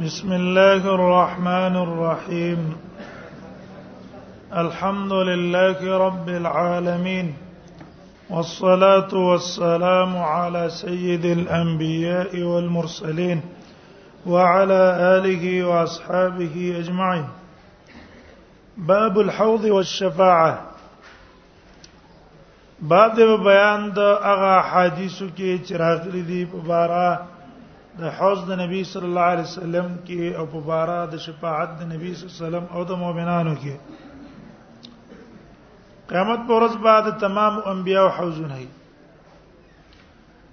بسم الله الرحمن الرحيم الحمد لله رب العالمين والصلاه والسلام على سيد الانبياء والمرسلين وعلى اله واصحابه اجمعين باب الحوض والشفاعه بعد به بیان د هغه حدیثو کې چې راغلي دي په بارا د حوض د نبی صلی الله علیه وسلم کې او په بارا د شفاعت د نبی صلی الله علیه وسلم او د مؤمنانو کې قیامت پر ورځ بعد تمام انبیا او حوضونه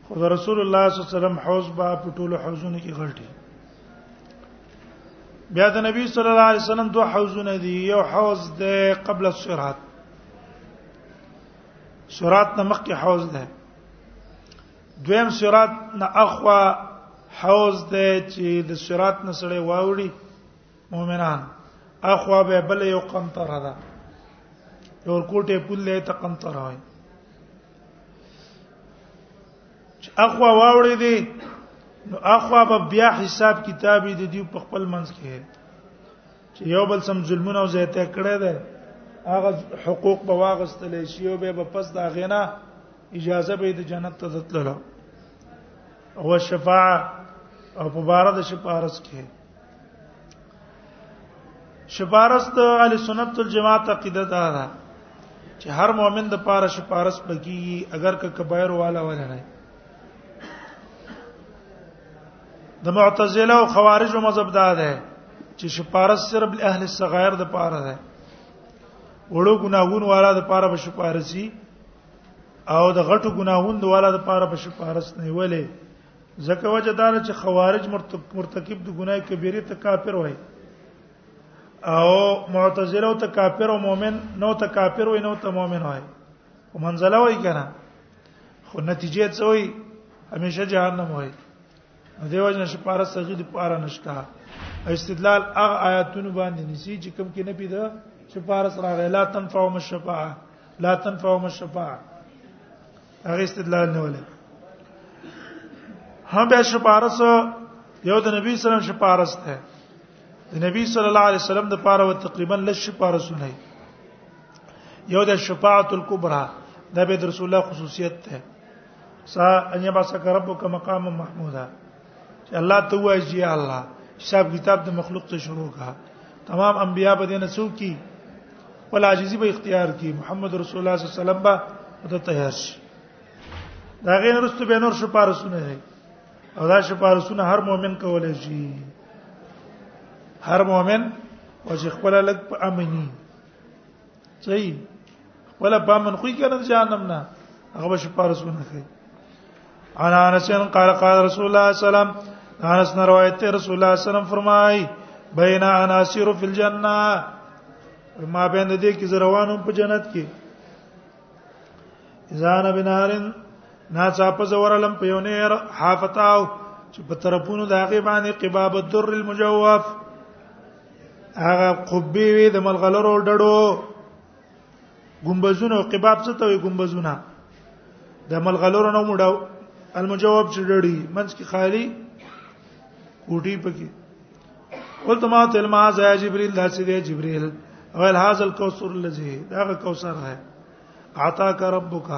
خو د رسول الله صلی الله علیه وسلم حوض با په ټولو حوضونو کې غلطي بیا د نبی صلی الله علیه وسلم دوه حوضونه دي یو حوض د قبل الصراط صراط نه مخکې حوض ده دویم صراط نه اخوا حوض ده چې د صراط نه سره واوړي مؤمنان اخوا به بل یو قنطره ده یو کوټه پوله ته قنطره وایي اخوا واوړې دي نو اخوا به بیا حساب کتابي د دې په خپل منځ کې چې یو بل سم ظلمونه او زیاته کړه ده هغه حقوق به واغستل شي او به پس دا غینا اجازه به د جنت ته دتلله او شفاعه او په بار د شفارس کې شفارست اهل سنت والجماعت عقیده دا ده چې هر مؤمن د پاره شفارست بکی اگر که کبایر والا ولا نه د معتزله او خوارج او مذهب دا ده چې شفارست صرف اهل الصغائر د پاره ده وړو ګناهون والا د پاره به شفارسی او د غټو ګناهون والا د پاره به شفارست نه ویلې ځکه وجه دا چې خوارج مرتکب د ګناه کبیره ته کافر وای او معتزله ته کافر او مؤمن نو ته کافر وای نو ته مؤمن وای او منزله وای کنه خو نتیجه څه وای همیشه جهنم وای دیو جن شپاره سجدي پاره نشتا استدلال هغه آیاتونو باندې نسی چې کوم کې نه پیدا شپاره سره لا تنفعهم الشفاعه لا تنفعهم الشفاعه هغه استدلال نه ولې هم به شپارس یو د نبی صلی الله علیه وسلم شپارس ده د نبی صلی الله علیه وسلم د پاره و تقریبا لږ شپارس نه یو د شفاعت الکبرى د به رسول الله خصوصیت ده سا ان یبعثک ربک مقام محمودا چې الله ته وایي چې الله حساب کتاب د مخلوق ته شروع کا تمام انبیا به دینه څوک کی ول عاجزی به اختیار کی محمد رسول الله صلی الله علیه وسلم به د تهر شي دا غین رستو به نور شپارسونه دی او دا شپارسونه هر مؤمن کولای شي هر مؤمن او چې خپل لګ په امني صحیح ولا پامن خو کنه جهنم نه هغه به شپارس ونه کوي عن انس قال قال رسول الله صلی الله علیه وسلم انس نے روایت ہے رسول اللہ صلی اللہ علیہ وسلم فرمائے بین انا اسیر فی الجنہ ما بین دې کې زروانو په جنت کې ځان بنارن نا صاحب زورلم په یو نیر حافتاو چې په طرفونو د هغه باندې قباب الدر المجوف هغه قبه وی د ملغلرو ډډو ګمبزونه او قباب څه ته وي ګمبزونه د ملغلرو نو مډاو المجواب چې ډډي منځ کې خالی کوټي پکې قلت ما تل ما ذا جبريل دا سي جبريل اول هاذ الكوثر الذي دا کوثر ہے عطا کا ربک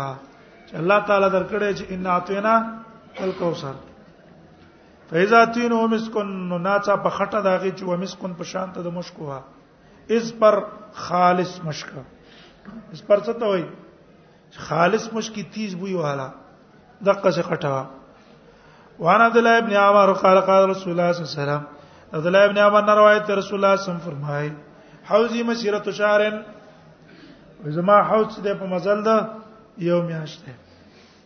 چې الله تعالی درکړې چې ان اعطینا الکوثر فیزا تین او مسکن نو ناڅا په خټه داږي چې و مسکن په شان ته د مشکو ها اس پر خالص مشکا اس پر څه ته وای خالص مشکی تیز بوی والا دقه څه خټه وان عبد الله ابن عمر قال قال رسول الله صلی الله علیه وسلم عبد الله ابن عمر نے روایت ہے رسول الله صلی الله علیه وسلم فرمائے حوزی مسیرت شهرن زما حوض دې په مزل ده یو میاشت ده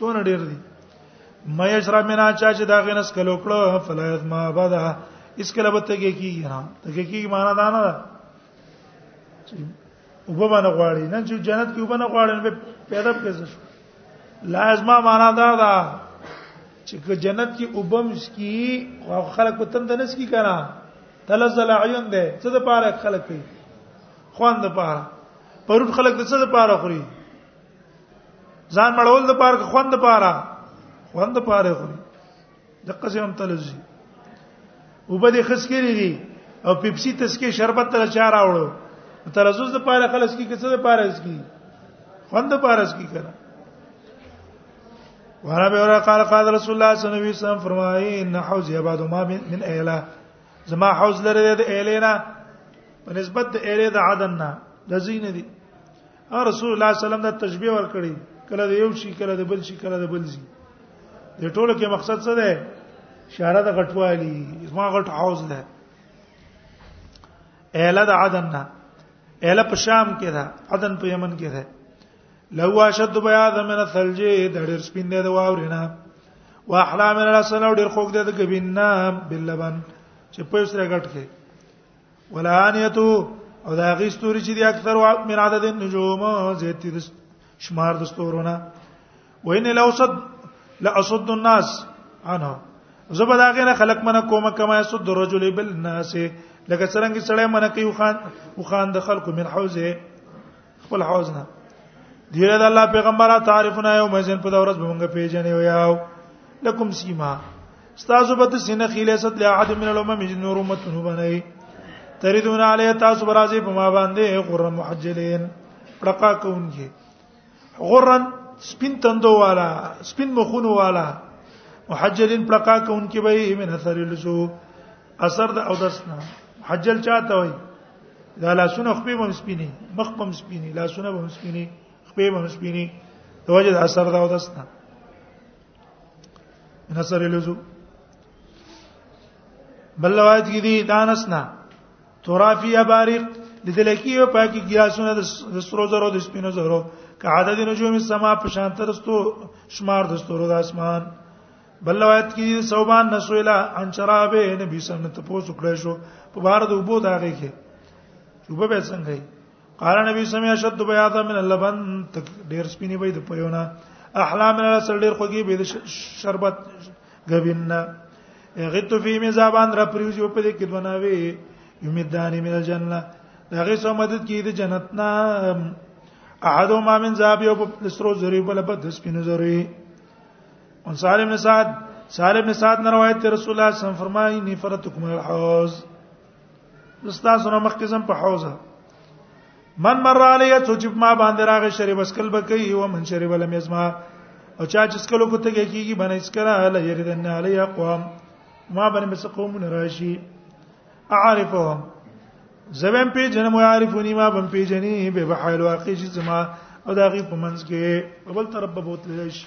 دونه ډیر دي مې اشرب منا چا چې دا غنس کلو کړو فلا ما بدا اس کله به تګي کیږي نه تګي کیږي معنا دا نه ده چې وبونه غواړي نه چې جنت کې وبونه غواړي نه پیدا کېږي لازم معنا دا ده چې جنت کې وبم سکی او خلک په تند نه سکی کنه تلزل عیون ده څه د پاره خلک کوي خوان د پاره پرون خلک د څه د پاره خوري ځان مړول د پاره خوند پاره خوند پاره خوري د قسم تلزي وبدي خسکري دي او پیپسی تسکي شربت تر چا راوړو تلزز د پاره خلص کی کڅه د پاره اس کی خوند پاره اس کی کړه وعن ابي هريره قال قال رسول الله صلى الله عليه وسلم فرمایي ان حوز يبعد ما من ايله زما حوز لري د ايلینا په نسبت د ايله د عدن نه د زین دي رسول الله صلی الله علیه وسلم دا تشبیه ور کړی کله د یو شي کله د بل شي کله د بل شي د ټولو کې مقصد څه دی شهره د غټوالي اسما غټ حوض ده اله د عدن نه اله په شام کې ده عدن په یمن کې ده لو اشد بیاض من الثلج د ډېر سپین دی د واورینه واحلا من الاسن ډېر خوګ دی د غبینا باللبن چې په سره غټ کې ولانیتو او دا غي ستوري چې دي اکثر او من عدد النجوم زیات دي شمار د ستورونه وین لو صد لا اصد الناس انا زبر دا غي نه خلق منه کومه کما يصد الرجل بالناس لکه څنګه سړی منه کوي خان او خان د خلکو من حوزه خپل حوض نه دیره د الله پیغمبره تعریفنا یو مزن په دورز به مونږ پیژنې ویاو لکم سیما استاسو بت سینه خیله صد له احد من الامم نور امته بنئ تریدون علی تاسو برازي په ما باندې غره محجلین پړقا کوونکی غرن سپین تندو والا سپین مخونو والا محجلین پړقا کوونکی به من اثر لسو اثر د او درس نه حجل چاته وای دا لاسونه خپې بم سپینی مخ بم سپینی لاسونه بم سپینی خپې بم سپینی د وجه د اثر د او درس نه من اثر لزو بل روایت کې دي دانس نه ترافی باریق لیدل کیږي پاکي ګیاسونه د سترو زرو د سپینو زرو که عدد نجوم السما په شان ترستو شمار د ستورو د اسمان بل روایت کې صوبان نسویلا ان شرابه نبی صلی الله علیه وسلم ته پوسو کړی شو په بار د وبو داغه کې وب به څنګه یې قال نبی صلی الله علیه وسلم شد بیاض من اللبن ډیر سپینې وي د پيونه احلام من الرسل ډیر خوږي به شربت غویننا غت فی مزابان را پریوزی په دې کې دوناوي یمدانی من الجنه دغه سو مدد کی د جنت نا احد ما من ذاب یو په سرو زری په لبد سپینو زری ان سالم بن سعد سالم بن سعد نه روایت ته رسول الله صلی الله علیه وسلم فرمایي ني فرتکم الحوض لستا سره مخ کې زم په حوزه من مر علیه سوچ ما باندې راغی شری بس کل بکی او من شری ولم یزما او چا چې سکلو کو ته کیږي باندې اسکره له یریدن علی اقوام ما باندې بس قوم نه راشي اعرفهم زبم پی جنم عارفونی ما بم پی جنی به بحال واقع چې زما او داغي په منځ کې بل تربب وتل شي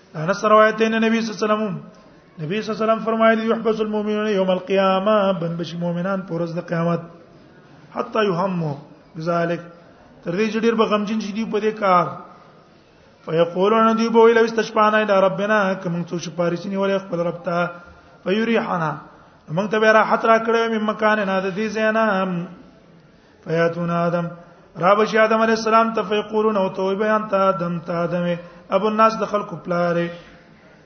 انا سره روایتین نبی صلی الله علیه وسلم نبی صلی الله علیه وسلم فرمایلی یحبس المؤمنون یوم القیامه بن بش مؤمنان پر ورځ د قیامت حتا یهمو بذلک تر دې چې ډیر به غمجن شي دی په دې کار فیقولون دی بو ویل استشفانا الی ربنا کوم څو چې پاریسنی ولې خپل رب ته فیریحنا موږ ته به راحت را کړو مې مکان نه د دې زینا فیاتون آدم را بشی آدم علی السلام ته فیقولون او تو بیان ته آدم ته آدم ابو الناس د خلکو پلاره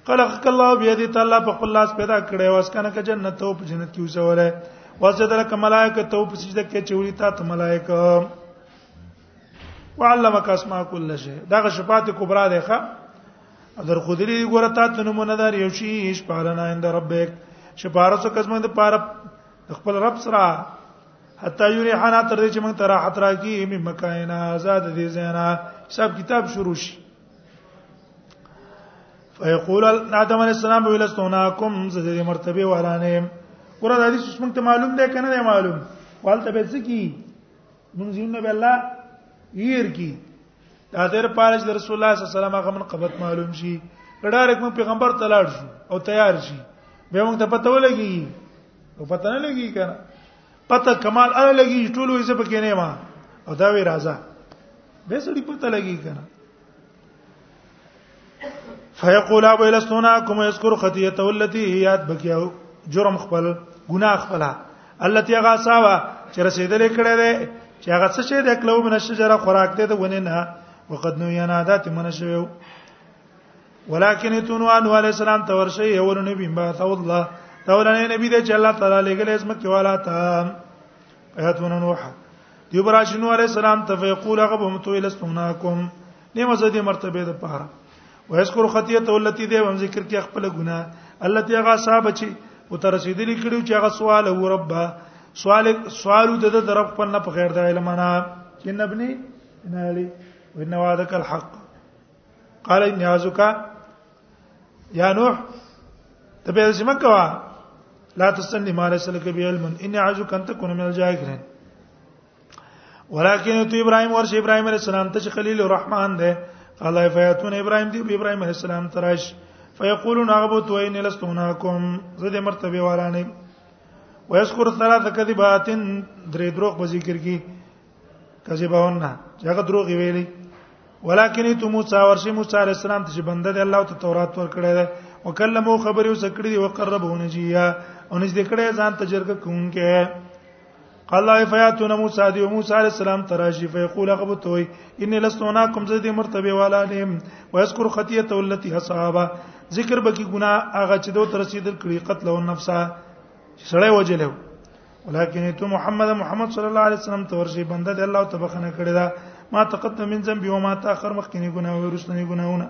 خلقک الله بيدی تعالی په خپل لاس پیدا کړي واس کنه ک جنت او په جنت کې وسوله وسجد لك ملائکه تو په سجده کې چوری تا ته ملائکه وعلمك اسماء كل شيء دا شفاعت کبرا ده ښه در خدری ګوره تا ته نمونه دار یو شی شپارنه عند ربک شپارسو قسمه د پاره خپل رب سره حتا یری حنا تر دې چې موږ تر راحت راکی می مکاینا آزاد دي زینا حساب کتاب شروع شي فیقول آدم علیہ السلام ویلستوناکم زده مرتبه ورانه ګوره د حدیث څخه ته معلوم ده کنه ده معلوم والته به ځکی مونږ یې نه به الله ير کی دا تر پاره چې رسول الله صلی الله علیه وسلم هغه من قبط معلوم شي ډایرک موږ پیغمبر ته لاړ شو او تیار شي به موږ ته پته ولګي او پته نه لګي کنه پته کمال اله لګي ټول وې زب کې نه ما او دا وی راځه به سړي پته لګي کنه فیقول ابو لستونا کوم یذکر خطیته التي یاد بکیو جرم خپل ګناه خپل التي غاساوا چې رسیدلې کړه ده چې هغه څه چې د کلو من شجره خوراک ته ده ونه نه وقد نو ینادات من شویو ولکن تونو ان علی السلام تورشه یو نبی ما ته الله تولنه نبی دې چې الله تعالی لګل اسم کې والا تا ایتون نوح دی براشنو علی السلام ته فیقول غبهم تو الستمناکم نیمه زدي مرتبه ده پاره ويذكر خطيته التي ده هم ذکر کې خپل ګناه التي هغه صاحب چې او تر رسیدلې کړو چې هغه سوال هو رب سوال سوال د د رب په نه په غیر د علم نه ان ابني ان علي وان وعدك الحق قال ان يعزك يا نوح تبه زما کوا لا تستني ما ليس لك بعلم ان يعزك ان تكون من الجاهلين ولکن تو ابراهيم ورش ابراهيم عليه السلام ته خليل الرحمن ده الله فیاتون ابراهيم دی ابراهيم عليه السلام تراش فيقولون اغبط وين لستوناكم زده مرتبه ورانه ويذكر ثلاث كذبات درې دروغ په ذکر کې کذبهن هغه دروغ ویلي ولکن تو موسی ورشي موسی عليه السلام ته چې بنده دی الله ته تورات ورکړی دی وکلمو خبرې وسکړي دی وقربه نجیا او نږدې کړی ځان تجربه کوونکې قال لا فیاتون موسی دی موسی علیہ السلام تراشی فیقول غب توي ان لست هناكم زید مرتبه والا نیم ويذكر خطیه التي حسابا ذکر بکی گناہ هغه چې دوت رسیدل کړي قتل او نفسا سړی وجلو ولكن تو محمد محمد صلی الله علیه وسلم تورشي بنده دی الله تبخنه کړی دا ما تقدم من ذنبي وما تاخر مخکنی گناه او رسنی گناهونه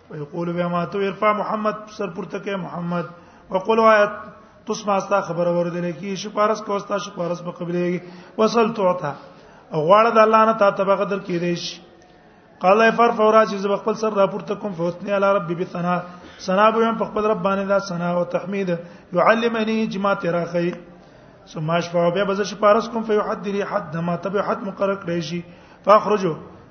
ويقول بما تو ارفع محمد سر پورته کې محمد وقول آیات تسمع استا خبر اوردل کی شپارس کو استا شپارس په قبلې وصل توتا غواړه د الله نه تا تبع قدر کې دی شي قال فر فورا چې زب خپل سر راپورته کوم فوتنی علی ربی بثنا ثنا به په خپل رب باندې دا ثنا او تحمید يعلمني جما تراخي ثم اشفع بیا بز شپارس کوم فیحد لي حد ما تبع حد مقرر کړی شي فاخرجوا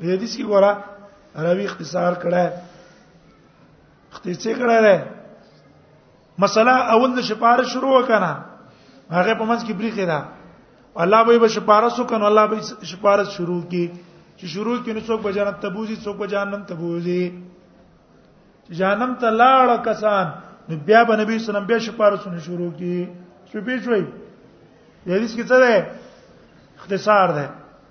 دې دې سی ګورا راوی اختصار کړه اختصار کړه ده مسله اول د شپاره شروع وکنه هغه په منځ کې بریخه ده الله به به شپاره سو کنه الله به شپاره شروع کی چې شروع کې نو څوک بجانت تبوزي څوک بجانم تبوزي جهنم ته لاړ کسان نو بیا به نبی سلام بیا شپارسونه شروع کی شپې شوي د حدیث کې څه ده اختصار ده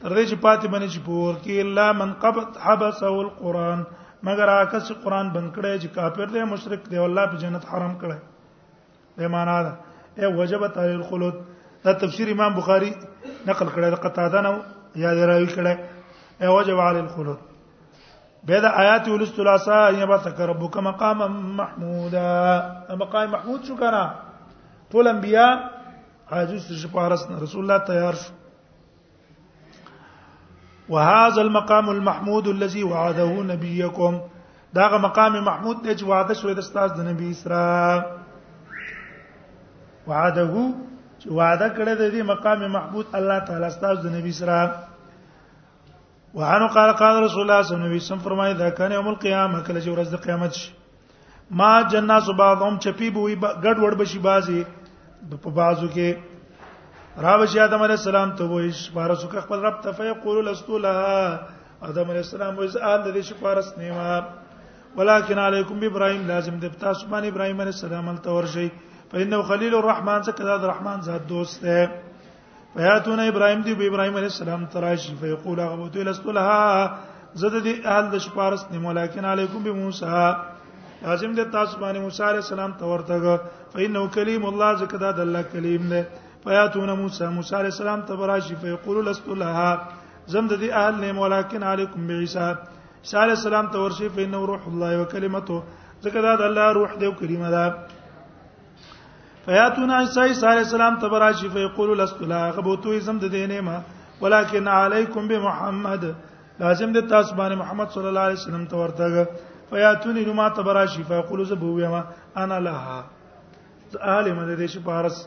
تر دې چې پاتې باندې چې پور کې الا من قبط حبس او القران مگر هغه چې قران بند کړي چې کافر دی مشرک دی الله په جنت حرام کړي به معنا ده ای وجبت علی الخلود دا تفسیر امام بخاری نقل کړی د قتاده نو یاد راوی کړی ای وجب علی الخلود به دا آیات ولستل عسى ان يبعثك ربك مقاما محمودا مقام محمود شو کنه ټول انبیا حاجز شپارس رسول الله تیار شو وهذا المقام المحمود الذي وعده نبيكم داغه مقام محمود دی چې وعده شوی د استاد د نبی اسراء وعده چې وعده کړی د دې مقام محمود الله تعالی استاد د نبی اسراء وعنه قال قال رسول الله صلی الله علیه وسلم فرمایي دا کنه یوم القیامه کله چې ورځ د قیامت شي ما جننا صباهم چپی بوې ګډ وډ بشي بازي په بازو کې راوشي آدم علی السلام ته وې شپارس وک خپل رب ته فیقول لست لها آدم علی السلام وې زال د شپارس نیما ولكن علیکم ابراهیم لازم د تاسو باندې ابراهیم علی السلام تل ورشي فإنه خليل الرحمن څخه د رحمان ذات دوست دی فیاتون ابراهیم دی به ابراهیم علیه السلام تراشی فیقول هغه ته لست لها زده دی اهل د شپارس نیمه لکن علیکم بموسی لازم د تاسو باندې موسی علی السلام ته ورته فإنه کلیم الله زکه دا د الله کلیم دی فیاتون موسی موسی علی السلام ته براشي فیقول لست لها زم د دې اهل نیم ولکن علیکم بعیسی عیسی علی السلام ته ورشي فإنه روح الله وکلمته زکه دا د الله روح دی او کلمه ده فیاتون عیسی علیہ السلام تبراشی فیقول لست لا غبوتو اسم د دینه ما ولکن علیکم بمحمد لازم د تاسو باندې محمد صلی الله علیه وسلم ته ورتګ فیاتون نو ما تبراشی فیقول زبو یما انا لها عالم د دې شپارس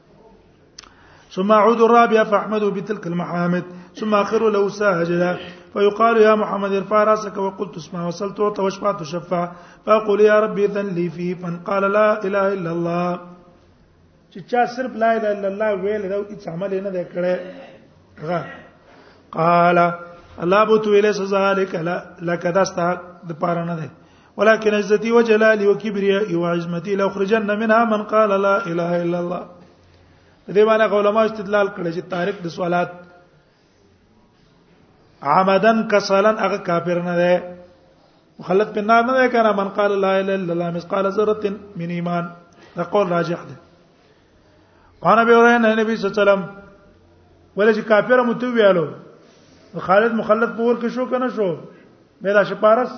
ثم أعود الرابعة فأحمده بتلك المحامد ثم آخر له ساجدا فيقال يا محمد ارفع راسك وقل تسمع وصلت تعطى واشفع تشفع فأقول يا ربي إذن لي فيه فان قال لا إله إلا الله چې چا صرف لا اله الا الله ویل دا هیڅ عمل نه دی کړی غا قال الله بو تو الیس ذالک لک داستا د پاره نه دی ولكن عزتي وجلالي وكبريائي وعظمتي لاخرجن منها من قال لا اله الا الله دې باندې علماء استدلال کړی چې تاریخ د صلات عمدن کسلن هغه کافر نه دی مخلد په نار نه دی کنه من قال لا اله الا الله مثقال ذره من ایمان دا قول راجح دی قانه به ورنه نبی صلی الله علیه وسلم ولې چې کافر متو ویالو خالد مخلد پور کې شو کنه شو میرا شپارس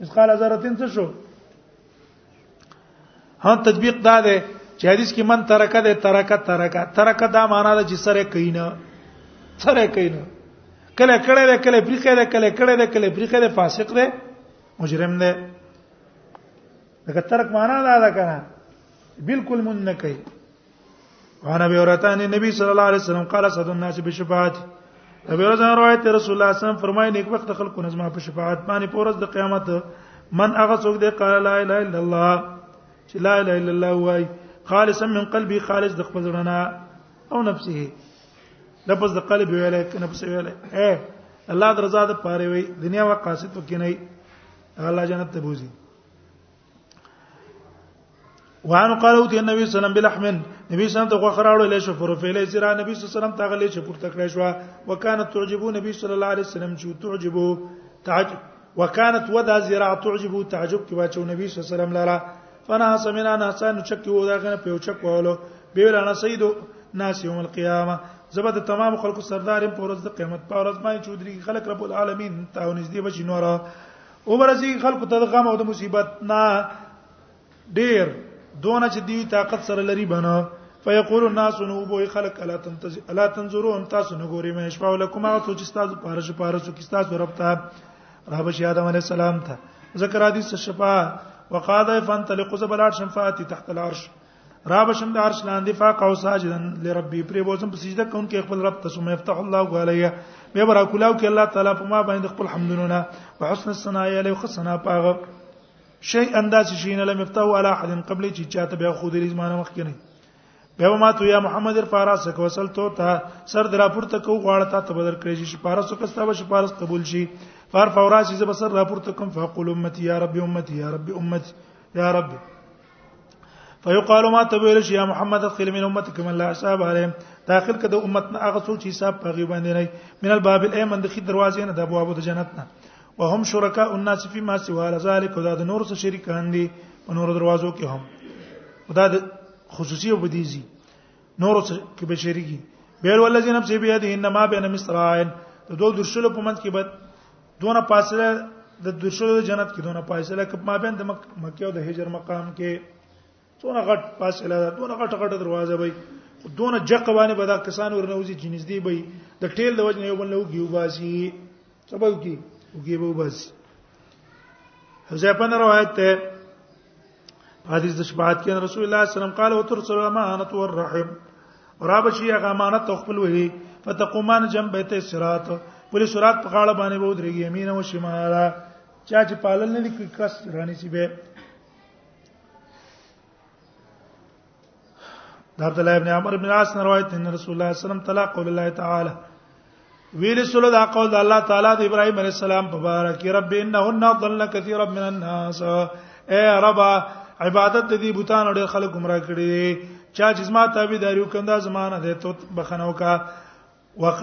اس قال زرتين څه شو ها تطبیق دا ده چې حدیث کې من ترکه ده ترکه ترکه ترکه دا معنا ده چې سره کینا سره کینا کله کړه ده کله بریخه ده کله کړه ده کله بریخه ده فاسق ده مجرم ده دا ترک معنا دا ده کنه بالکل مون نه کوي وعن ابي هريره ان النبي صلى الله عليه وسلم قال سد الناس بشفاعته ابي هريره روایت رسول الله صلی الله علیه وسلم فرمایي نیک وخت خلکو نظم په شفاعت باندې پورز د قیامت من هغه څوک دی قال لا اله الا الله چې لا اله الا الله وای خالصا من قلبي خالص د خپل رنا او نفسه لفظ د قلب ویلې کنه پس ویلې اے الله درزاد پاره وی دنیا وا قاصد وکینای الله جنت ته بوزي وان قالو ته نبی صلی الله علیه وسلم بلحمن نبی صلی الله علیه وسلم ته غوخه راوړل شو پروفیل یې سره نبی صلی الله علیه وسلم ته غلې چې پورته کړې شو وکانت تعجبو نبی صلی الله علیه وسلم چې تعجبو تعجب وکانت ودا زرا تعجبو تعجب کې واچو نبی صلی الله علیه وسلم لاره فنا سمعنا نحسن چکی و دا غنه په چک والو بیل انا سید ناس یوم القیامه زبد تمام خلق سردارم پورز د قیامت پورز باندې چودري خلق رب العالمین تاونز دی بچی نورا او برسي خلکو ته د غم او د مصیبت نه ډیر دونه چې دی طاقت سره لري بنه فیقول الناس نو بو خلق الا تنتظر الا تنظرون تاسو نه ګوري مې شپه ولکم هغه څه چې تاسو پاره شو پاره شو کې تاسو رب ته رب شي ادم علی السلام ته ذکر حدیث شفا وقاده فانطلقوا زبلات شفاعتي تحت العرش را بشم د عرش لاندې فاق او ساجدن لربي پرې بوزم په سجده کوم کې خپل رب ته سم يفتح الله عليه به برا کولاو کې الله تعالی په ما باندې خپل حمدونه وحسن الثناء عليه خصنا پاغه شي انداز شي نه لم يفتح على احد قبل چې چاته به خو دې زمانه مخ کې نه به ما تو یا محمد فارس کو وصل تو ته سر درا پورته کو غواړه ته بدر کړی شي فارس کو ستا به فارس قبول شي فار فورا چې زب سر را پورته کوم فقل امتي یا رب امتي یا رب امتي یا رب, امتي. فیقال ما تبویل شي یا محمد ادخل من امتك من لا حساب عليه داخل کده امت نه هغه څوک چې حساب پغي باندې نه من الباب الايمن د خې دروازې نه د ابواب د جنت نه وهم شرکاء الناس فيما سوى ذلك دا د نور سره شریکان دي په نور دروازو کې هم دا د خصوصي وبديزي نور څه کې به شریکي بیر ولذین نفس بيده انما بین مصراعين د دوه درشلو په منځ کې به دونه فاصله د درشلو د جنت کې دونه فاصله کپ ما بین د مکه او د هجر مقام کې څونه غټ فاصله ده دونه غټ غټ دروازه وي دونه جق باندې به دا کسان ورنوځي چې نږدې وي د ټیل د وجنه یو بل نو کیو باسي سبب کی وګي وو باسي حذیفه روایت ته حدیث د شفاعت کې رسول الله صلی الله علیه وسلم قال وترسل امانه والرحم را بشي هغه امانت خپل وهي فتقومان جنب ته صراط پر صراط په غاړه باندې وو درې یمین او شمال چا چې پالل نه لیکي کس رانی سی به د عبد الله ابن عمر بن عاص روایت ان رسول الله صلی الله علیه وسلم طلاق قول الله تعالی ویل سره دا قول د الله تعالی د ابراهیم علی السلام په باره کې رب انهن ضل كثيرا من الناس اے رب عبادت دې بوتان ډېر خلک گمراه کړي چا چې زما تابعداري وکندا زمانه دې ته بخنو کا وخ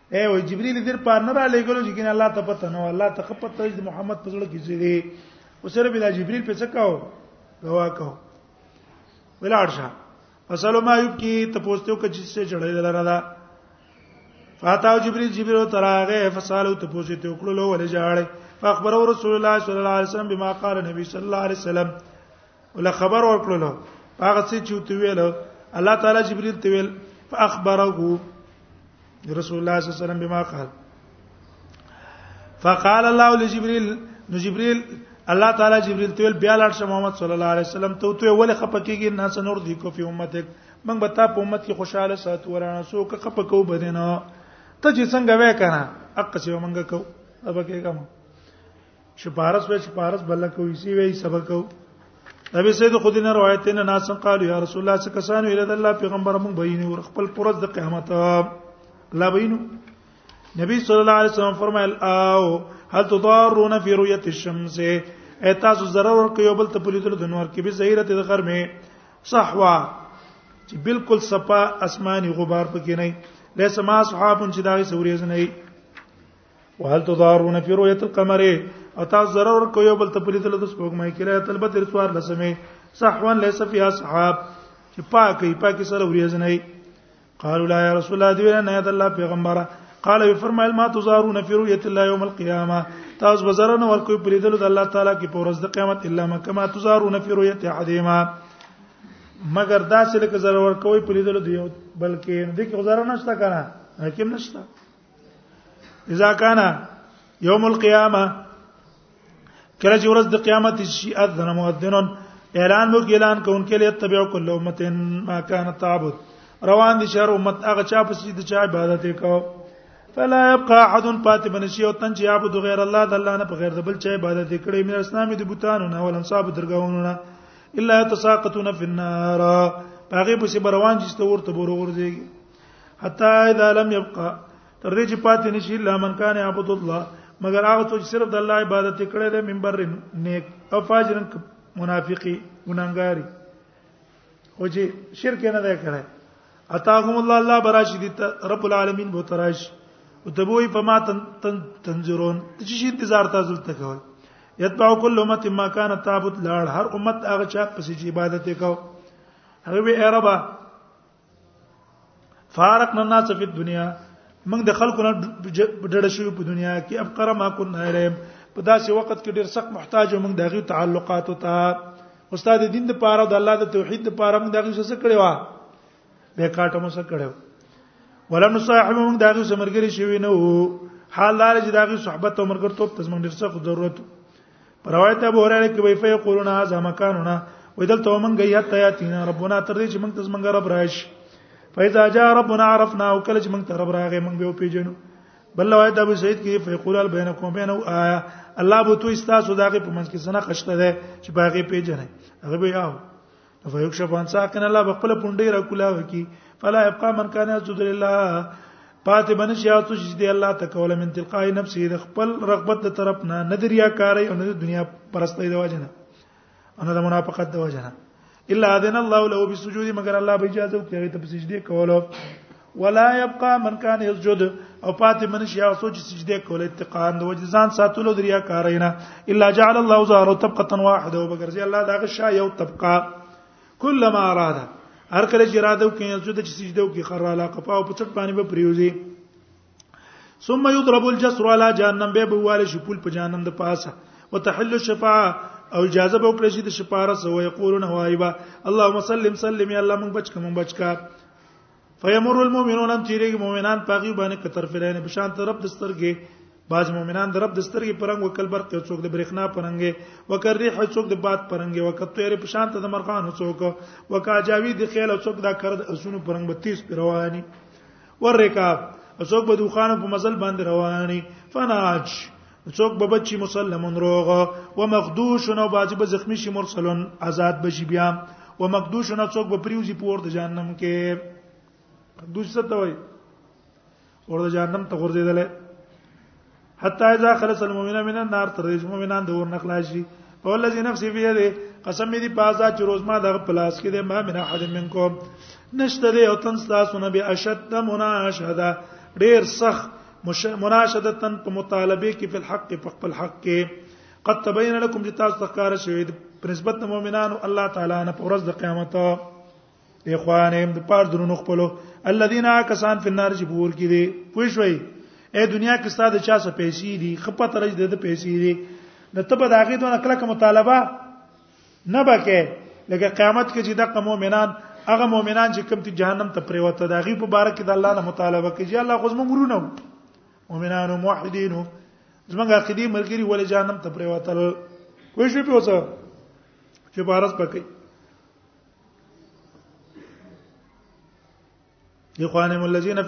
اے او جبريل دې په نه را لګلو چې کین الله ته پته نو الله ته خپت تج محمد په زړه کې چې دی وسره بلا جبريل په څه کاو غوا کاو ولاړ شه فصلو ما یوب کی ته پوښتنه کوي چې څه جوړې دلاره ده فاتاو جبريل جبريل تراغه فصالو ته پوښتنه وکړو ولې جاړې فاخبروا رسول الله صلی الله علیه وسلم بما قال نبی صلی الله علیه وسلم ول خبر ورکړل هغه څه چې تو ویل الله تعالی جبريل ته ویل فاخبره رسول الله صلی الله علیه وسلم بما قال فقال الله لجبريل نو جبريل الله تعالی جبريل ته ویل بیا لاړ شه محمد صلی الله علیه وسلم ته تو ول خپکیږي نه سنور دی کو په امتک من به تا په امت کې خوشاله سات ورانه سو که خپکو بدنه ته چې څنګه وې کنه اقصه منګه کو ابکه کوم چې پارس وې چې پارس بل کوي سی وې سبق کو نبی سید خود نه روایت نه ناس قالو یا رسول الله څخه کسان ویل د الله پیغمبر موږ بینه ور خپل پرز د قیامت الله بینه نبی صلی الله علیه وسلم فرمایل او هل تضارون فی رؤیت الشمس ایتاس zarar ور کوي بل ته پلیدل د نور کې به زهیره د غرمه صحوا چې بالکل صفا اسماني غبار پکې نه لیسه ما صحابون چې داغي سوريز نه وهل تضارون فی رؤیت القمر او تاسو ضرر کو یو بل ته پرې تل د سپوږمۍ کې راځي تلبت رسوار لسمه صحوا ليس فيها صحاب چې پاکي پاکي سره وریځ نه قالوا لا يا رسول الله دی نه د الله پیغمبره قال فرمایل ما تزارون فی رؤیت الله یوم القیامه تاسو بزرنه ورکو پریدل د الله تعالی کې په ورځ د قیامت الا ما کما تزارون فی رؤیت احدهما مگر دا چې لکه زر ورکوي پریدل دی بلکې د کې گزاره نشته کنه حکیم نشته اذا كان يوم القيامه کله چې ورځ د قیامت شي اذن مؤذنون اعلان وکړي اعلان کوونکې له تبع کل امه ما كان تعبد روان دي شهر امت هغه چا په سجده چا عبادت وکاو فلا يبقى احد پاتې بنشي او تن چې عبد غیر الله د الله نه په غیر د بل چا عبادت کړي مې اسلام دي بوتانو نه ولن صاحب درګاونو نه الا تساقطون في النار هغه په سي بروان چې ستورته بورور دي حتا اذا لم يبقى تر دې چې پاتې نشي الا من کان عبد الله مگر هغه څوک چې صرف د الله عبادت کړي د منبر نیک او فاجر منافقي ګناګاری او چې شرک نه دی کړی اتاهم الله الله براشد رب العالمین بو تراش او تبوی فما تنظرون چې شي انتظار تاسو ته کوي یتبع کل امه ما کان تعبد لاړ هر امت هغه چا پسې عبادت وکاو هغه به اربا فارقنا الناس فی الدنيا موږ د خلکو نه ډډه شو په دنیا کې افقر ما كنا الیهم په داسې وخت کې ډیر سخت محتاج موږ دغه تعلقات او ته استاد دین د پاره د الله د توحید د پاره موږ دغه څه کړی و به کاټه مو څه کړو ولم صاحب موږ دغه سمرګری شوی نه وو حال دار چې دغه صحبت او مرګرتوب تاسو موږ ډیر سخت ضرورت روایت ابو هريره کې وی فیقولون هذا مکاننا ودل ته مونږ یې حتا یاتینا ربنا تر دې چې مونږ ته مونږ رب راش فاذا جاء ربنا عرفنا او کله چې مونږ ته رب راغې مونږ به پیژنو بل روایت ابو سعید کې فیقول بینکم بین او آیا الله بو تو استاسو داګه په منځ کې سنا خشته ده چې باغې پیژنې هغه به یاو فیکشف عن ساکن الله بخپل پونډي را کولا وکي فلا يبقى من كان يسجد لله پات بنش یا تو چې دی الله تکول من تلقای نفسه د خپل رغبت د طرف نه ندریا کاری او نه د دنیا پرستۍ د وجنه او نه د منافقت د وجنه الا اذن الله له بالسجود مگر الله به اجازه کوي ته سجدي کولو ولا يبقى من كان يسجد او پاتې من شي هغه سوچ سجده کول اتقان د وجه ځان ساتلو دریا کارینا الا جعل الله ظهره طبقه واحده وبګرځي الله داغه شا یو طبقه کلم اراد هر کله چې اراده وکړي سجده چې سجده وکړي خر علا قفا او پچټ باندې به پریوزي ثم يضرب الجسر على جهنم به بواله شپول په جهنم د پاسه وتحل الشفاعه او اجازه به وکړي چې د شفاره سو یقولون هوایبا اللهم سلم سلم یا الله مونږ بچ کوم بچ کا فیمر المؤمنون هم چیرې مؤمنان پاغي باندې کتر فرعون په شان طرف د سترګې باز مؤمنان د رب د سترګې پرنګ وکل برق یو څوک د برېښنا پرنګې وکړ ریح څوک د باد پرنګې وکړ تیرې په شان ته د مرغان څوک وکا جاوی د خیل څوک دا کرد اسونو پرنګ به تیز پر رواني ورکاب څوک به دوخانو په مزل باندې رواني فناج څوک به بچی مسلمون روغ او مخدوش نو باج به زخمی شي مرسلون آزاد بشي بیا او مخدوش نو څوک به پریوزي پور د جهنم کې مخدوش څه ته وای اور د جهنم ته ورځیدل حتی اذا خلص المؤمنون من النار تر دې مؤمنان د اور نخلاص شي په ولذي نفسي به دې قسم دې پازا چې روز ما د پلاس کې د ما من احد منکم نشته دې او تن تاسو نه به اشد مناشده ډیر سخت مناشدتن په مطالبه کې په حق په خپل حق کې قد تبين لكم چې تاسو تخکار شوی په نسبت د مؤمنانو الله تعالی نه په ورځ د قیامت اخوان هم د پاره درونو خپل الذين کسان په نار چې پور کې دي پوه شوي اے دنیا کې ستاسو چا څه پیسې دي خپه ترج د پیسې دي د تبه د هغه دونه کلک مطالبه نه بکه لکه قیامت کې چې دغه مؤمنان هغه مؤمنان چې کوم ته جهنم ته پریوته دا غي په بار کې د الله نه مطالبه کوي چې الله خو زموږ ورونه مؤمنان او موحدین زموږ عقیدې ملګری ولې جهنم ته پریوته وې شو په اوسه چې بارس پکې اخوانهم الذين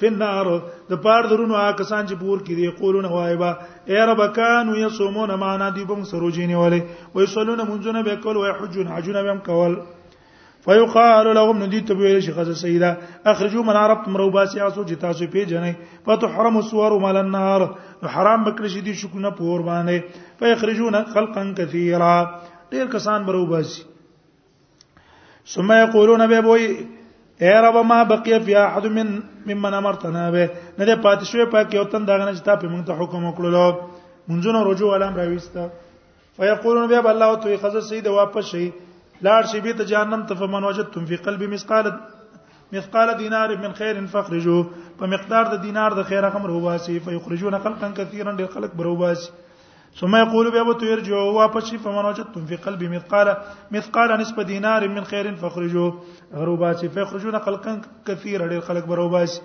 في النار د پار درونو هغه کسان چې پور کې دي قولونه وایبا اے رب کانو یصومون معنا دی بم سروجینی ولی وای صلون منځونه به کول وای حجون حجونه بهم کول فیقال لهم ندی ته ویل شي خزه سیدا اخرجوا من عربتم روباسی اسو چې تاسو په جنې فتحرم الصور مال النار حرام بکر شي دي شکونه پور باندې فیخرجون خلقا كثيرا ډیر کسان بروباسي ثم يقولون به بوي اے رب ما بقي في احد من ممن امرتنا به نه ده پات شوې پاک یو تن داغه نه چې تا په موږ ته حکم وکړلو منځونو رجوع علام راويستا فيقولون به الله تو خزه سید واپس شي لاړ شي به ته جهنم ته فمن وجدتم في قلبي مثقال مثقال دينار من خير فاخرجوا په مقدار د دینار د خیره خمر هواسي فيخرجون خلقا كثيرا لخلق بروباسي ثم يقول بیا وته يرجو واپس شي فمن وجدتم في قلبي مثقال مثقال نسبه دينار من خير فخرجوا غروبا چې فخرجون خلقا كثير ډېر خلک بروباس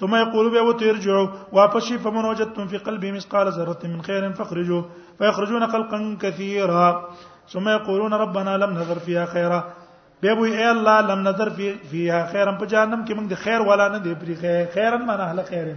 ثم يقول بیا وته يرجو واپس شي فمن وجدتم في قلبي مثقال ذره من خير فخرجوا فيخرجون خلقا كثيرا ثم يقولون ربنا لم نذر فيها خيرا بیا وی اے الله لم نظر فی فیها خیرن په جهنم کې موږ د خیر ولا نه دی پرې خیرن معنی اهل خیرن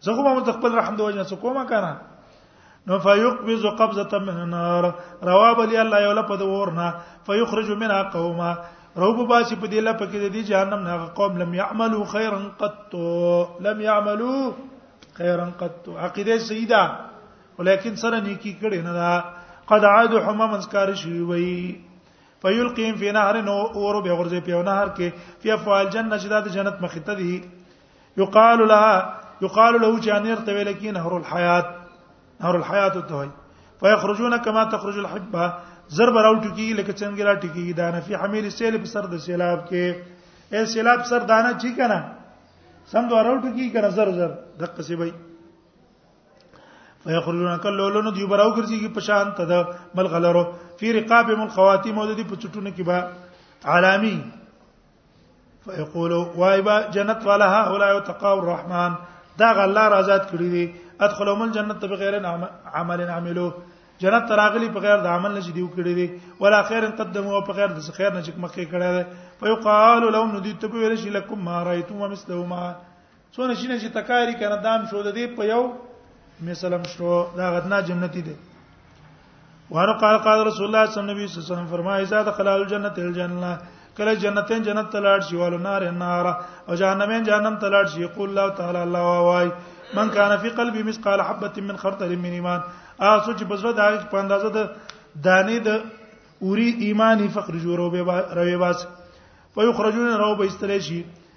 زه خو به خپل رحم د وجنه کومه کنه نو فیقبض قبضه من النار رواب لی الله یو لپد ورنا فیخرج منها قوما روب باسی په دې لپه کې د دې جهنم نه قوم لم يعملوا خيرا قط لم يعملوا خيرا قط عقیده سیدا ولیکن سره نیکی کړي نه دا قد عاد حمام انکار شي وي فیلقیم فی نهر نو اور به غرزه په نهر کې فی افعال جنت چې د جنت مخته دي یقال لها یقال له چې انیر ته ویل کې نهر الحیات نهر الحیات ته وي فیخرجون کما تخرج الحبه ضرب راو ټکی لکه څنګه را ټکی دا نه فی حمیل سیل په سر د سیلاب کې اے سیلاب سر دانه چی کنه سم دوه راو ټکی کنه زر زر دقه سی وي فیخرجون کلولون دی براو ګرځي کې پشان ته د ملغلرو فی رقاب مل خواتیم او د دې په چټونه کې با عالمی فیقولو وایبا جنت والا هؤلاء تقوا الرحمن دا غلا آزاد کړی دي ادخلوا من جنت بغیر عمل عملو جنت تراغلی په غیر د عمل نشي دیو کړی دي ولا خیر قدموا په غیر د خیر نه چې مخکې کړی دي فیقال لهم ندیت په ویل شي لکم ما رایتم مثلهما څونه شینه چې تکاری کنه دام شو د دې په یو مثلم شو دا غدنا جنتی دی وانه قال قال رسول الله صلی الله علیه وسلم فرمایي اذا دخل الجنه الجنه کله جنتین جنت تلاړ شي ول نار نار او جهنمین جهنم تلاړ شي قول الله تعالی الله وای من کان فی قلبی مثقال حبه من خردل من ایمان اسو چې بزړه د هغه په اندازه د دانې د اوری ایمانی فخر جوړو به روي باس فیخرجون رو به استریشی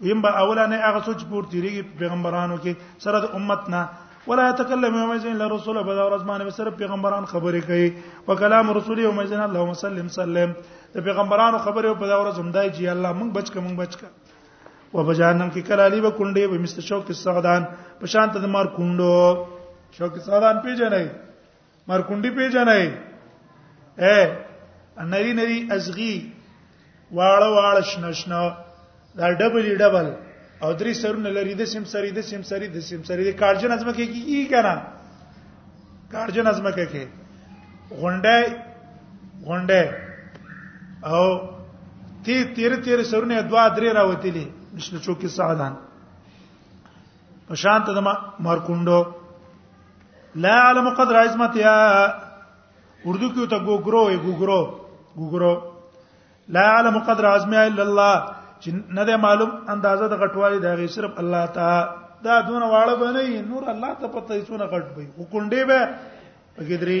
ویم با اولا نه هغه سوچ پور تیریږي پیغمبرانو کې سره د امت نه ولا يتكلم يوم الدين الا رسول بدا ورځ باندې سره پیغمبران خبرې کوي وکلام رسول يوم الدين اللهم سلم سلم د پیغمبرانو خبرې په دا ورځ هم دای چې الله مونږ بچ کوم بچ کا و بجانم کې کله علی به کونډې به مست شوق السعدان په شان ته د مار کونډو شوق السعدان پیژنې مرکونډي پیژنې اے نری نری ازغي واړه واړه شنشنا دا ډبل ډبل او درې سرونه لري د سیم سری د سیم سری د سیم سری د کارجن ازمه کې کیږي کنه کارجن ازمه کې کې غونډه غونډه او تی تیر تیر سرونه دوا درې راوتلي مثل چوکي سعدان په شانت د مارکوندو لا علم قدر عظمتها اردو کې ته ګوګرو وي ګوګرو ګوګرو لا علم قدر عظمها الا الله چې نه ده معلوم اندازه د غټوالي دا غي صرف الله تعالی دا دونه واړه بنئ نور الله ته پته یې څونه غټ وي وکونډې به پکې درې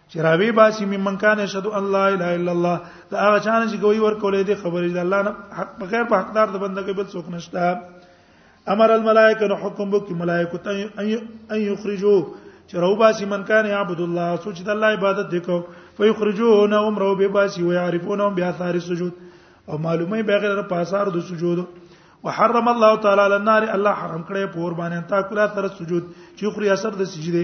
چې راوي باسي مې من کان اشهد ان لا اله الا الله دا هغه چانه چې کوي ور کولې دي خبرې د الله نه حق بغیر په حقدار د بندګۍ بل څوک نشته امر الملائکه نو حکم بو کې ملائکه ته ان یخرجو چې راو باسي من کان یعبد الله سوچ د الله عبادت وکاو فیخرجون عمره به باسي ويعرفون باثار السجود او معلومه به غیر په اثار د سجود وحرم الله تعالی للنار الله حرام کړي پور باندې تا کلا تر سجود چې خوري اثر د سجده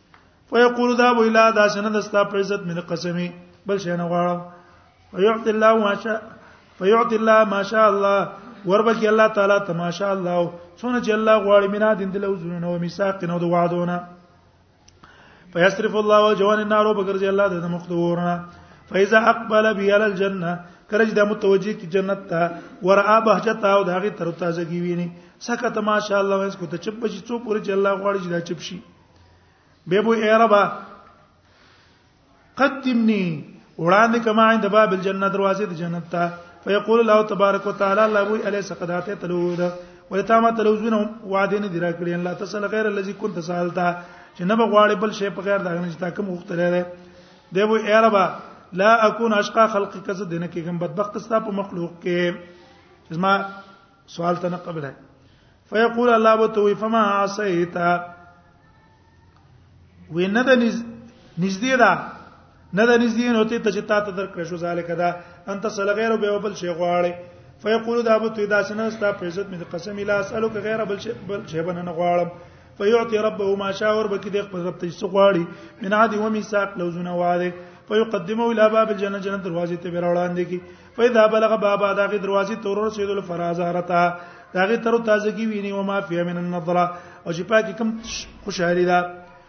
فیقول دا وی لا دا سند استا په عزت مې قسمي بل شي نه غواړم ويعطي الله ما شاء فيعطي الله ما شاء الله وربکی الله تعالی تماشا الله څونه چې الله غواړي مینا دین دلو زونه او میثاق نو د وعدونه فیصرف الله وجوان النار وبګرځي الله د مخدورنا فاذا اقبل بي على الجنه کله چې د متوجي کی جنت ته ورا بهجت او داغه تر تازه کی ویني سکه تماشا الله وینس کو ته چپ بچي څو پوری چې الله غواړي چې دا چپ شي به بو اے ربا قدمني وړاندې کما عند باب الجنه دروازه د جنت ته فیقول الله تبارک وتعالى الله وی الی سقداته تلوذ ولتا ما تلوذون وعده نه درا کړی الله تسل غیر الذي كنت سالتا چې نه بغواړي بل شی په غیر دغه نشتا کوم مختلف دی دی وی اے ربا لا اكون اشقى خلقي کز دینه کې کوم بدبخت ستا په مخلوق کې زما سوال ته نه قبل ہے فیقول الله بتوی فما عصیتا وینه د نږدې ده نه د نږدې نه ته چې تا ته درکړې شو ذالک دا انت صل غیر به بل شی غواړي فیقول دا به تو دا سنه ستا په عزت مې قسم لا اسالک غیر بل شی بل شی بنه غواړم فیعطي ربه ما شاء ور بکې د خپل رب ته څه غواړي من عادي و میثاق لوزونه واده فیقدمه الى باب الجنه جنت دروازې ته وروړاندې کی فاذا بلغ بابا داغه دروازې تور رسید الفرازارتا داغه تر تازه کی ویني او ما فی من النظره او چې پاکي کم خوشحالي ده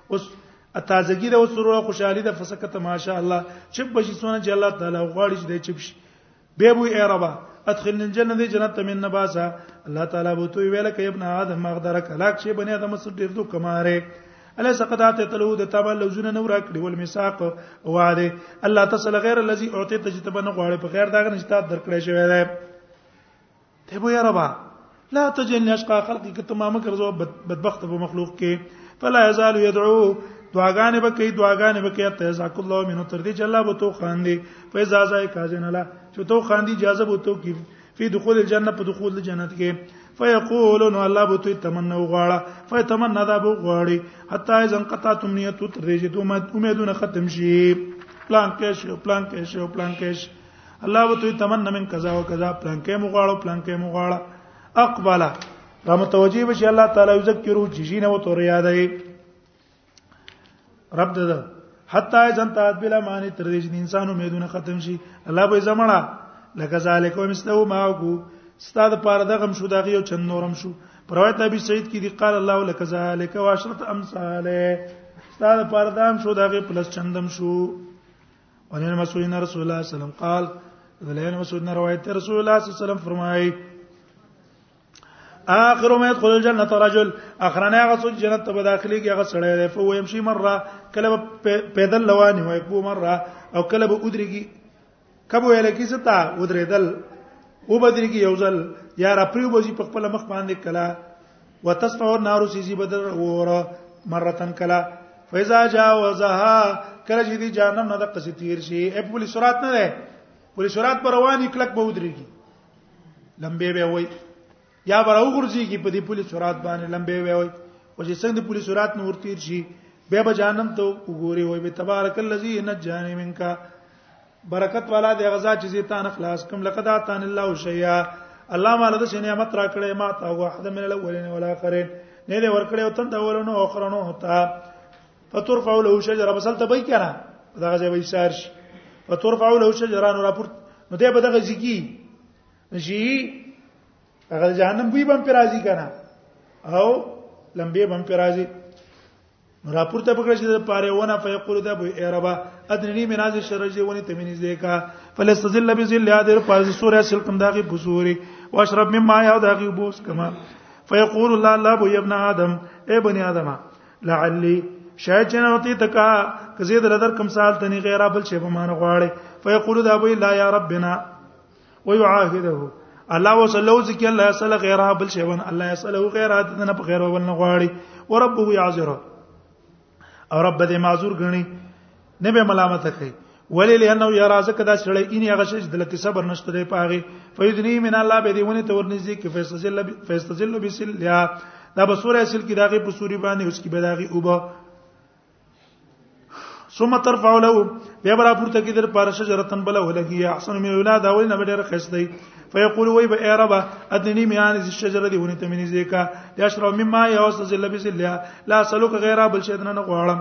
اوس اتازګی ده وسرور خوشحالي ده فسکت ماشاء الله چې بشي سونه چې الله تعالی غواړي چې دې چپ شي به بو ای ربا ادخلني الجنه دې جنت ته من نباسا الله تعالی بو تو ویل کې ابن ادم مغدرک هلاک شي بني ادم سره ډیر دوه کماره الا سقطات تلو د تابع لوزونه نور کړي ول میثاق وعده الله تعالی غیر الذي اعطيت چې تبنه غواړي په غیر داغه نشته درکړې شوی دی ته بو یا ربا لا تجن اشقا خلقی که تمامه کرزو بدبخت په مخلوق کې فلا یزال یدعو دعاګانې به کوي دعاګانې به کوي ته ذاک الله منو تر دې چې الله به تو خان دي فیزا زای کازن الله چې تو خان دي اجازه به تو کې فی دخول الجنه په دخول الجنت کې فیقول نو الله به ته تمنا وغواړه فیتمنا دا به غواړي حتا اذا انقطعت امنیت تر دې چې دوه امیدونه ختم شي پلان کې شو پلان کې شو پلان کې شو الله به ته تمنا من کذا او کذا پلان کې مغواړو پلان کې مغواړه اقبل را متوجی بشي الله تعالی یذکرو جیجینه و تور یادای رب ده حتا جنتا بلا معنی تر دې چې انسانو امیدونه ختم شي الله به زمړه لکه ذالک ومثله ما کو استاد پاره دغم شو دغه یو چن نورم شو پروایت ابي سعید کې دی قال الله لك ذلك واشرت امثاله استاد پاره دام شو دغه پلس چندم شو ولین مسعود رسول الله صلی الله علیه وسلم قال ولین مسعود روایت رسول الله صلی الله علیه وسلم فرمایي اخر ما يدخل الجنه رجل اخرنه هغه څوک جنت ته داخلي کې هغه سړی دی فو يمشي مره کله پیدل روان وي کو مره او کله به ودرېږي کبه ویل کی ستا ودرېدل او بدرېږي یو ځل یا را پریو بوزي په خپل مخ باندې کلا وتسمع النار سيزي بدر ورا مره کلا فاذا جاوزها کله چې دي جهنم نه د قصې تیر شي اپ پولیس سرات نه ده پولیس سرات پر رواني کلک به ودرېږي لمبه به وای یا بر وګرځي کې په دې پولیس سرات باندې لمبه به وای او چې څنګه د پولیس سرات نور تیر شي به به جانم ته وګوري وای به تبارک الذی نجانی منکا برکت والا د غزا چې زه تان خلاص کوم لقد اتان الله شیا الله مال د شنه نعمت را کړې ما ته واحد من الاولین والاخرین نه دې ور کړې او تند اولونو اخرونو هتا فترفع له شجره مثلا ته بای کرا دغه ځای وای سار شي فترفع له شجره نو راپور نو دې په دغه ځکی شي هغه جهنم بوی بم پر راضی کنه او لمبه بم پر راضی راپورته پکړه چې د پاره ونه فیقول دا بو ای ربا ادنی من هذه الشرج ونی تمنی زیکا فلستذل بذل هذه الفاز سوره اصل کوم داغي بصوري واشرب مما یا داغي بوس کما فیقول الله الله بو ابن ادم اے بنی ادمه لعلی شاید چې نه وتی تکا کزه در در کوم سال تني غیر بل شی به مان غواړي فیقول دا وی لا یا ربنا ويعاهده الله وسلو ذکی الله سره غیر بل شی ون الله سره غیر نه په غیر ول نه غواړي وربه یعذره او رب دې معذور غني نه به ملامت کوي ولی لانه یرا زکه دا سړی ان هغه شی د لکه صبر نشته دی پاغي فیدنی من الله به دیونه تور نږدې کې فیستزل فیستزل بسل یا دا به سورې اصل کې داغه په سوري باندې اوس کې به داغه اوبه ثم ترفع له بیا برا پورته کې در پارش جرتن بل ولګي احسن من اولاد اول نه ډېر خسته فیقول وای به ای رب ادنی میان از شجره دی ونی تمنی زیکا یشرب مما یوسز لبس لا سلوک غیره بل شیطان نه غواړم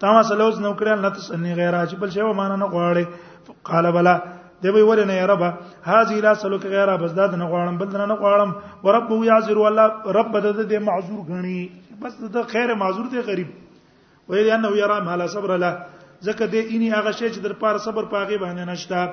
تا ما سلوز نو کړل نه تسنی غیر چې بل شی و معنا نه غواړي قال بلا دی به ورنه یا رب هاذ لا سلوک غیر بس داد نه غواړم بل نه غواړم ورب یعذر والله رب د دې معذور غني بس د خیر معذور دی غریب ویل انه یرا ما لا صبر له زکه دې اني هغه شی چې در پار صبر پاغي باندې نشته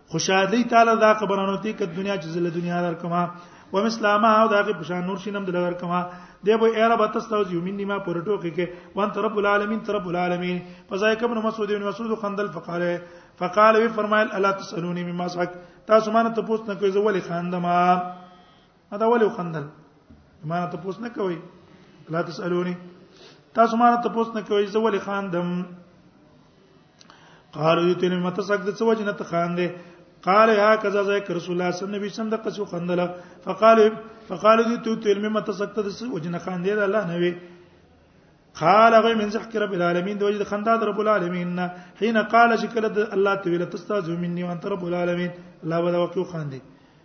خوشاله تعالی دا خبرانو ته ک دنیا چې زله دنیا درکما و مسلمه او دا کې پشان نور شینم دل درکما دی به اره به تاسو ته یومین نیمه پر ټوکی کې وان رب العالمین رب العالمین فزای کبن مسعود ابن مسعود خندل فقاله فقال وی فرمایل الا تسالونی مما سحق تاسو مانه ته پوښتنه کوئ زه ولی خاندما دا ولې وخندل ما ته پوس نه کوي لا تسالوني تاسو ما ته پوس نه کوي زه ولې خاندم قالو دې تل مت سګد څه وجه نه ته خاندې قال يا كذا زيك رسول الله صلى الله عليه وسلم دقه شو خندله فقال فقال دې ته تل مت سګد څه وجه نه خاندې الله نه وي قال غي من زحك رب العالمين د وجد خندا رب العالمين حين قال شكل الله تعالى تستاذ مني وانت رب العالمين لا ولا وقيو خاندي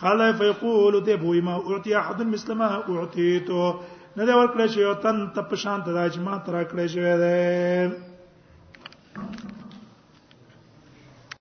قال فيقول ته بوې ما اعطي احد مثل ما اعطيت نه دا ورکړې شو یو تن ته په شان ته راځي ما تر کړې شو ده